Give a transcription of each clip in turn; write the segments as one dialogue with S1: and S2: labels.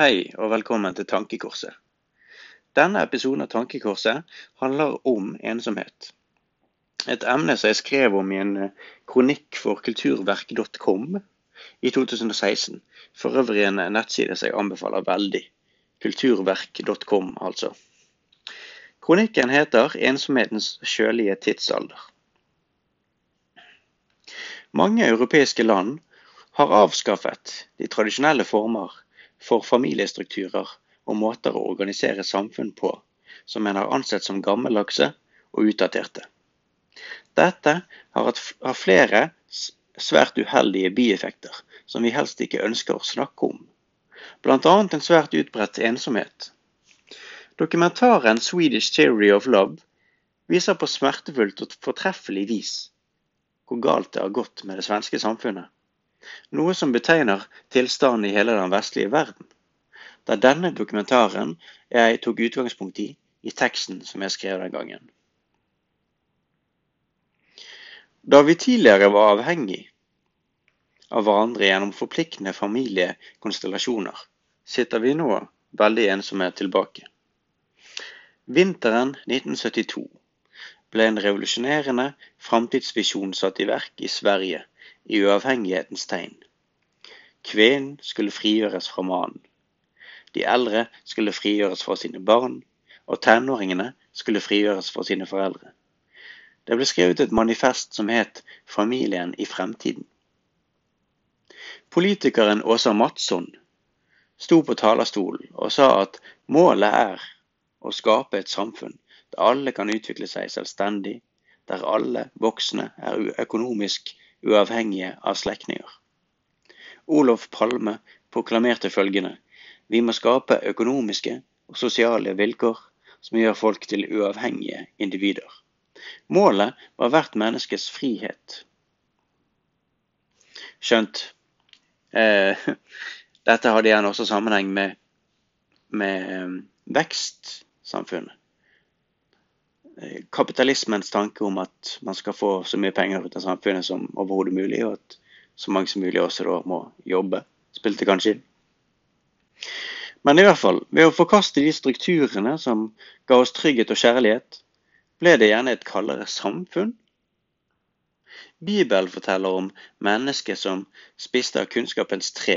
S1: Hei og velkommen til Tankekorset. Denne episoden av Tankekorset handler om ensomhet. Et emne som jeg skrev om i en eh, kronikk for kulturverk.com i 2016. For øvrig en nettside som jeg anbefaler veldig. Kulturverk.com, altså. Kronikken heter 'Ensomhetens kjølige tidsalder'. Mange europeiske land har avskaffet de tradisjonelle former for familiestrukturer og måter å organisere samfunn på som en har ansett som gammeldagse og utdaterte. Dette har flere svært uheldige bieffekter som vi helst ikke ønsker å snakke om, bl.a. en svært utbredt ensomhet. Dokumentaren 'Swedish Theory of Love' viser på smertefullt og fortreffelig vis hvor galt det har gått med det svenske samfunnet noe som betegner tilstanden i hele den vestlige verden. Er denne dokumentaren jeg tok utgangspunkt i i teksten som jeg skrev den gangen. Da vi tidligere var avhengig av hverandre gjennom forpliktende familiekonstellasjoner, sitter vi nå veldig ensomme tilbake. Vinteren 1972 ble en revolusjonerende framtidsvisjon satt i verk i Sverige i uavhengighetens tegn. Kvinnen skulle frigjøres fra mannen. De eldre skulle frigjøres fra sine barn, og tenåringene skulle frigjøres fra sine foreldre. Det ble skrevet et manifest som het 'Familien i fremtiden'. Politikeren Åsa Matsson sto på talerstolen og sa at målet er å skape et samfunn der alle kan utvikle seg selvstendig, der alle voksne er økonomisk uavhengige av slektninger. Olof Palme proklamerte følgende Vi må skape økonomiske og sosiale vilkår som gjør folk til uavhengige individer. Målet var hvert menneskes frihet. Skjønt eh, dette hadde igjen også sammenheng med, med eh, vekstsamfunnet. Eh, kapitalismens tanke om at man skal få så mye penger ut av samfunnet som overhodet mulig, og at så mange som mulig også da må jobbe, spilte kanskje inn. Men i hvert fall, ved å forkaste de strukturene som ga oss trygghet og kjærlighet, ble det gjerne et kaldere samfunn. Bibelen forteller om mennesket som spiste av kunnskapens tre.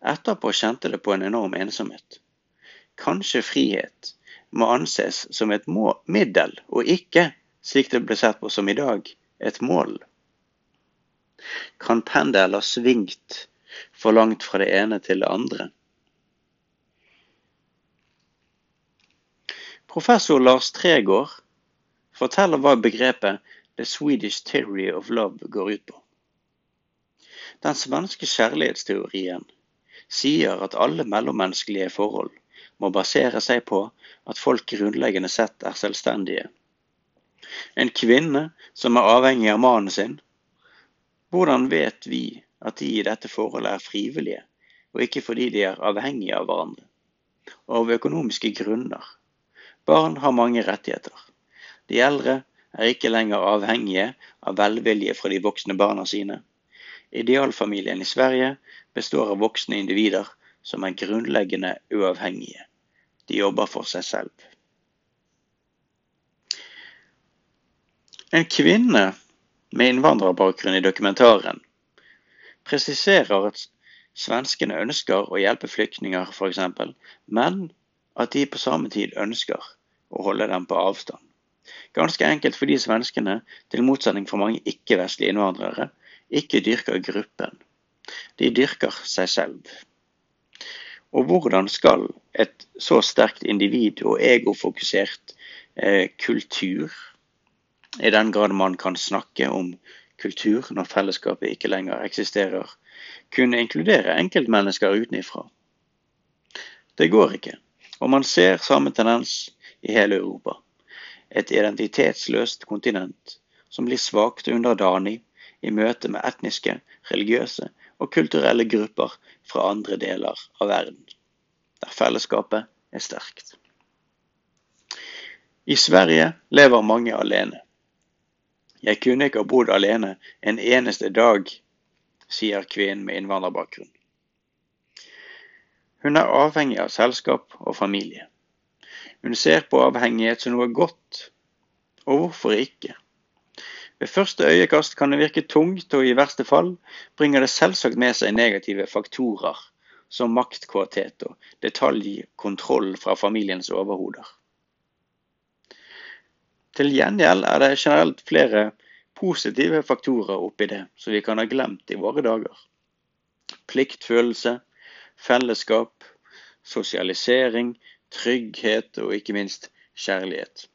S1: Etterpå kjente det på en enorm ensomhet. Kanskje frihet, må anses som et middel, og ikke, slik det ble sett på som i dag, et mål. Kan pendelen ha svingt for langt fra det ene til det andre? Professor Lars Tregård forteller hva begrepet The Swedish Theory of Love går ut på. Den svenske kjærlighetsteorien sier at alle mellommenneskelige forhold må basere seg på at folk grunnleggende sett er selvstendige. En kvinne som er avhengig av mannen sin, hvordan vet vi at de i dette forholdet er frivillige, og ikke fordi de er avhengige av hverandre? Og av økonomiske grunner. Barn har mange rettigheter. De eldre er ikke lenger avhengige av velvilje fra de voksne barna sine. Idealfamilien i Sverige består av voksne individer som er grunnleggende uavhengige. De jobber for seg selv. En kvinne med innvandrerbakgrunn i dokumentaren presiserer at svenskene ønsker å hjelpe flyktninger f.eks., men at de på samme tid ønsker å holde dem på avstand. Ganske enkelt fordi svenskene, til motsetning for mange ikke-vestlige innvandrere, ikke dyrker gruppen. De dyrker seg selv. Og hvordan skal et så sterkt individ og egofokusert eh, kultur, i den grad man kan snakke om kultur når fellesskapet ikke lenger eksisterer, kunne inkludere enkeltmennesker utenifra? Det går ikke, og man ser samme tendens i hele Europa. Et identitetsløst kontinent som blir svakt underdanig i møte med etniske, religiøse og kulturelle grupper fra andre deler av verden, der fellesskapet er sterkt. I Sverige lever mange alene. Jeg kunne ikke ha bodd alene en eneste dag, sier kvinnen med innvandrerbakgrunn. Hun er avhengig av selskap og familie. Hun ser på avhengighet som noe godt, og hvorfor ikke? Ved første øyekast kan det virke tungt, og i verste fall bringer det selvsagt med seg negative faktorer som maktkvalitet og detaljkontroll fra familiens overhoder. Til gjengjeld er det generelt flere positive faktorer oppi det som vi kan ha glemt i våre dager. Pliktfølelse, fellesskap, sosialisering, trygghet og ikke minst kjærlighet.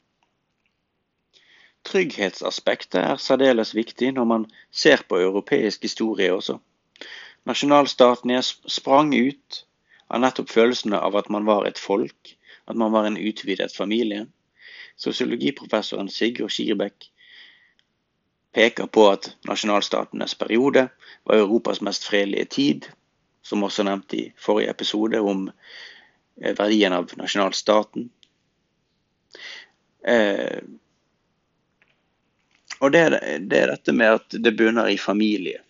S1: Trygghetsaspektet er særdeles viktig når man ser på europeisk historie også. Nasjonalstatene sprang ut av nettopp følelsene av at man var et folk, at man var en utvidet familie. Sosiologiprofessoren Sigurd Skirbekk peker på at nasjonalstatenes periode var Europas mest fredelige tid, som også nevnt i forrige episode om eh, verdien av nasjonalstaten. Og det, det, er dette med at det bunner i familie,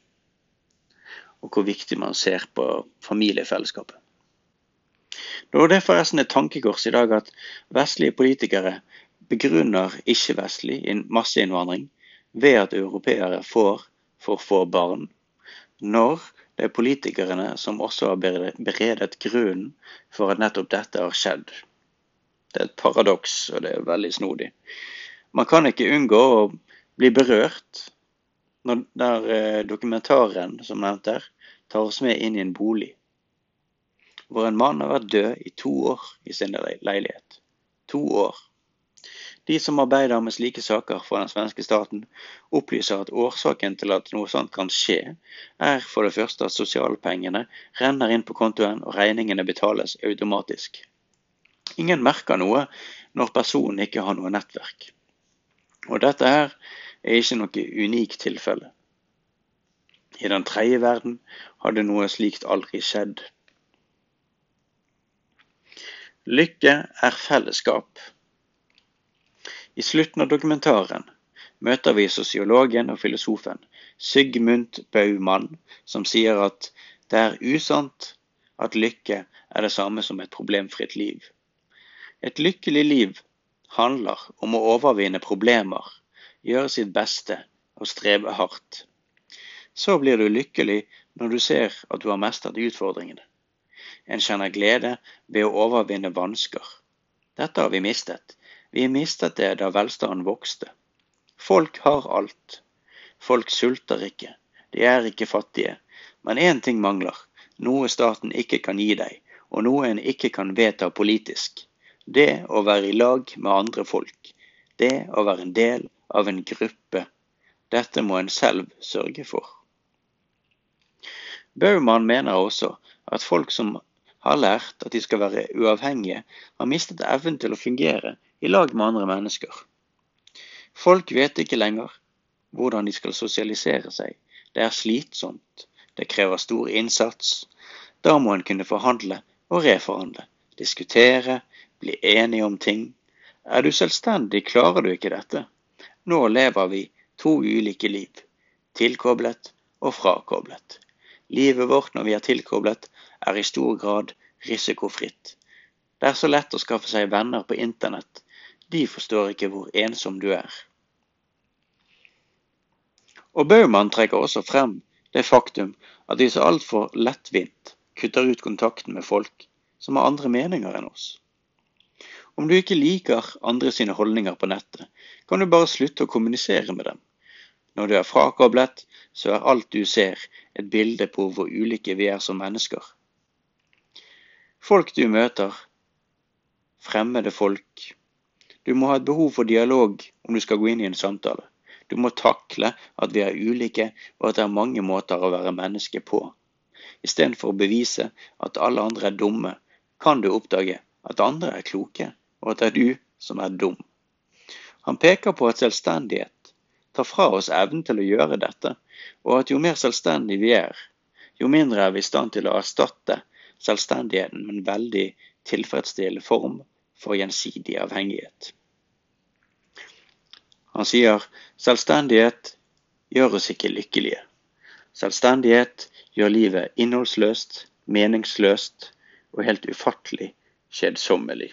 S1: og hvor viktig man ser på familiefellesskapet. Det er forresten et tankekors i dag at vestlige politikere begrunner ikke-vestlig masseinnvandring ved at europeere får for få barn, når det er politikerne som også har beredet grunnen for at nettopp dette har skjedd. Det er et paradoks, og det er veldig snodig. Man kan ikke unngå å blir berørt når der eh, dokumentaren som nevnt der, tar oss med inn i en bolig hvor en mann har vært død i to år i sin leilighet. To år. De som arbeider med slike saker for den svenske staten, opplyser at årsaken til at noe sånt kan skje, er for det første at sosialpengene renner inn på kontoen og regningene betales automatisk. Ingen merker noe når personen ikke har noe nettverk. Og dette her er ikke noe unikt tilfelle. I den tredje verden hadde noe slikt aldri skjedd. Lykke er fellesskap. I slutten av dokumentaren møter vi sosiologen og filosofen Sigmund Baumann, som sier at det er usant at lykke er det samme som et problemfritt liv. Et lykkelig liv handler om å overvinne problemer gjøre sitt beste og strebe hardt. Så blir du lykkelig når du ser at du har mestret utfordringene. En kjenner glede ved å overvinne vansker. Dette har vi mistet. Vi mistet det da velstanden vokste. Folk har alt. Folk sulter ikke. De er ikke fattige. Men én ting mangler. Noe staten ikke kan gi deg, og noe en ikke kan vedta politisk. Det å være i lag med andre folk. Det å være en del av en gruppe. Dette må en selv sørge for. Baumann mener også at folk som har lært at de skal være uavhengige, har mistet evnen til å fungere i lag med andre mennesker. Folk vet ikke lenger hvordan de skal sosialisere seg. Det er slitsomt. Det krever stor innsats. Da må en kunne forhandle og reforhandle. Diskutere, bli enige om ting. Er du selvstendig, klarer du ikke dette. Nå lever vi to ulike liv, tilkoblet og frakoblet. Livet vårt når vi er tilkoblet, er i stor grad risikofritt. Det er så lett å skaffe seg venner på internett. De forstår ikke hvor ensom du er. Og Baumann trekker også frem det faktum at vi så altfor lettvint kutter ut kontakten med folk som har andre meninger enn oss. Om du ikke liker andre sine holdninger på nettet, kan du bare slutte å kommunisere med dem. Når du er frakoblet, så er alt du ser et bilde på hvor ulike vi er som mennesker. Folk du møter, fremmede folk. Du må ha et behov for dialog om du skal gå inn i en samtale. Du må takle at vi er ulike, og at det er mange måter å være menneske på. Istedenfor å bevise at alle andre er dumme, kan du oppdage at andre er kloke og at det er du som er dum. Han peker på at selvstendighet tar fra oss evnen til å gjøre dette, og at jo mer selvstendig vi er, jo mindre er vi i stand til å erstatte selvstendigheten med en veldig tilfredsstillende form for gjensidig avhengighet. Han sier selvstendighet gjør oss ikke lykkelige. Selvstendighet gjør livet innholdsløst, meningsløst og helt ufattelig kjedsommelig.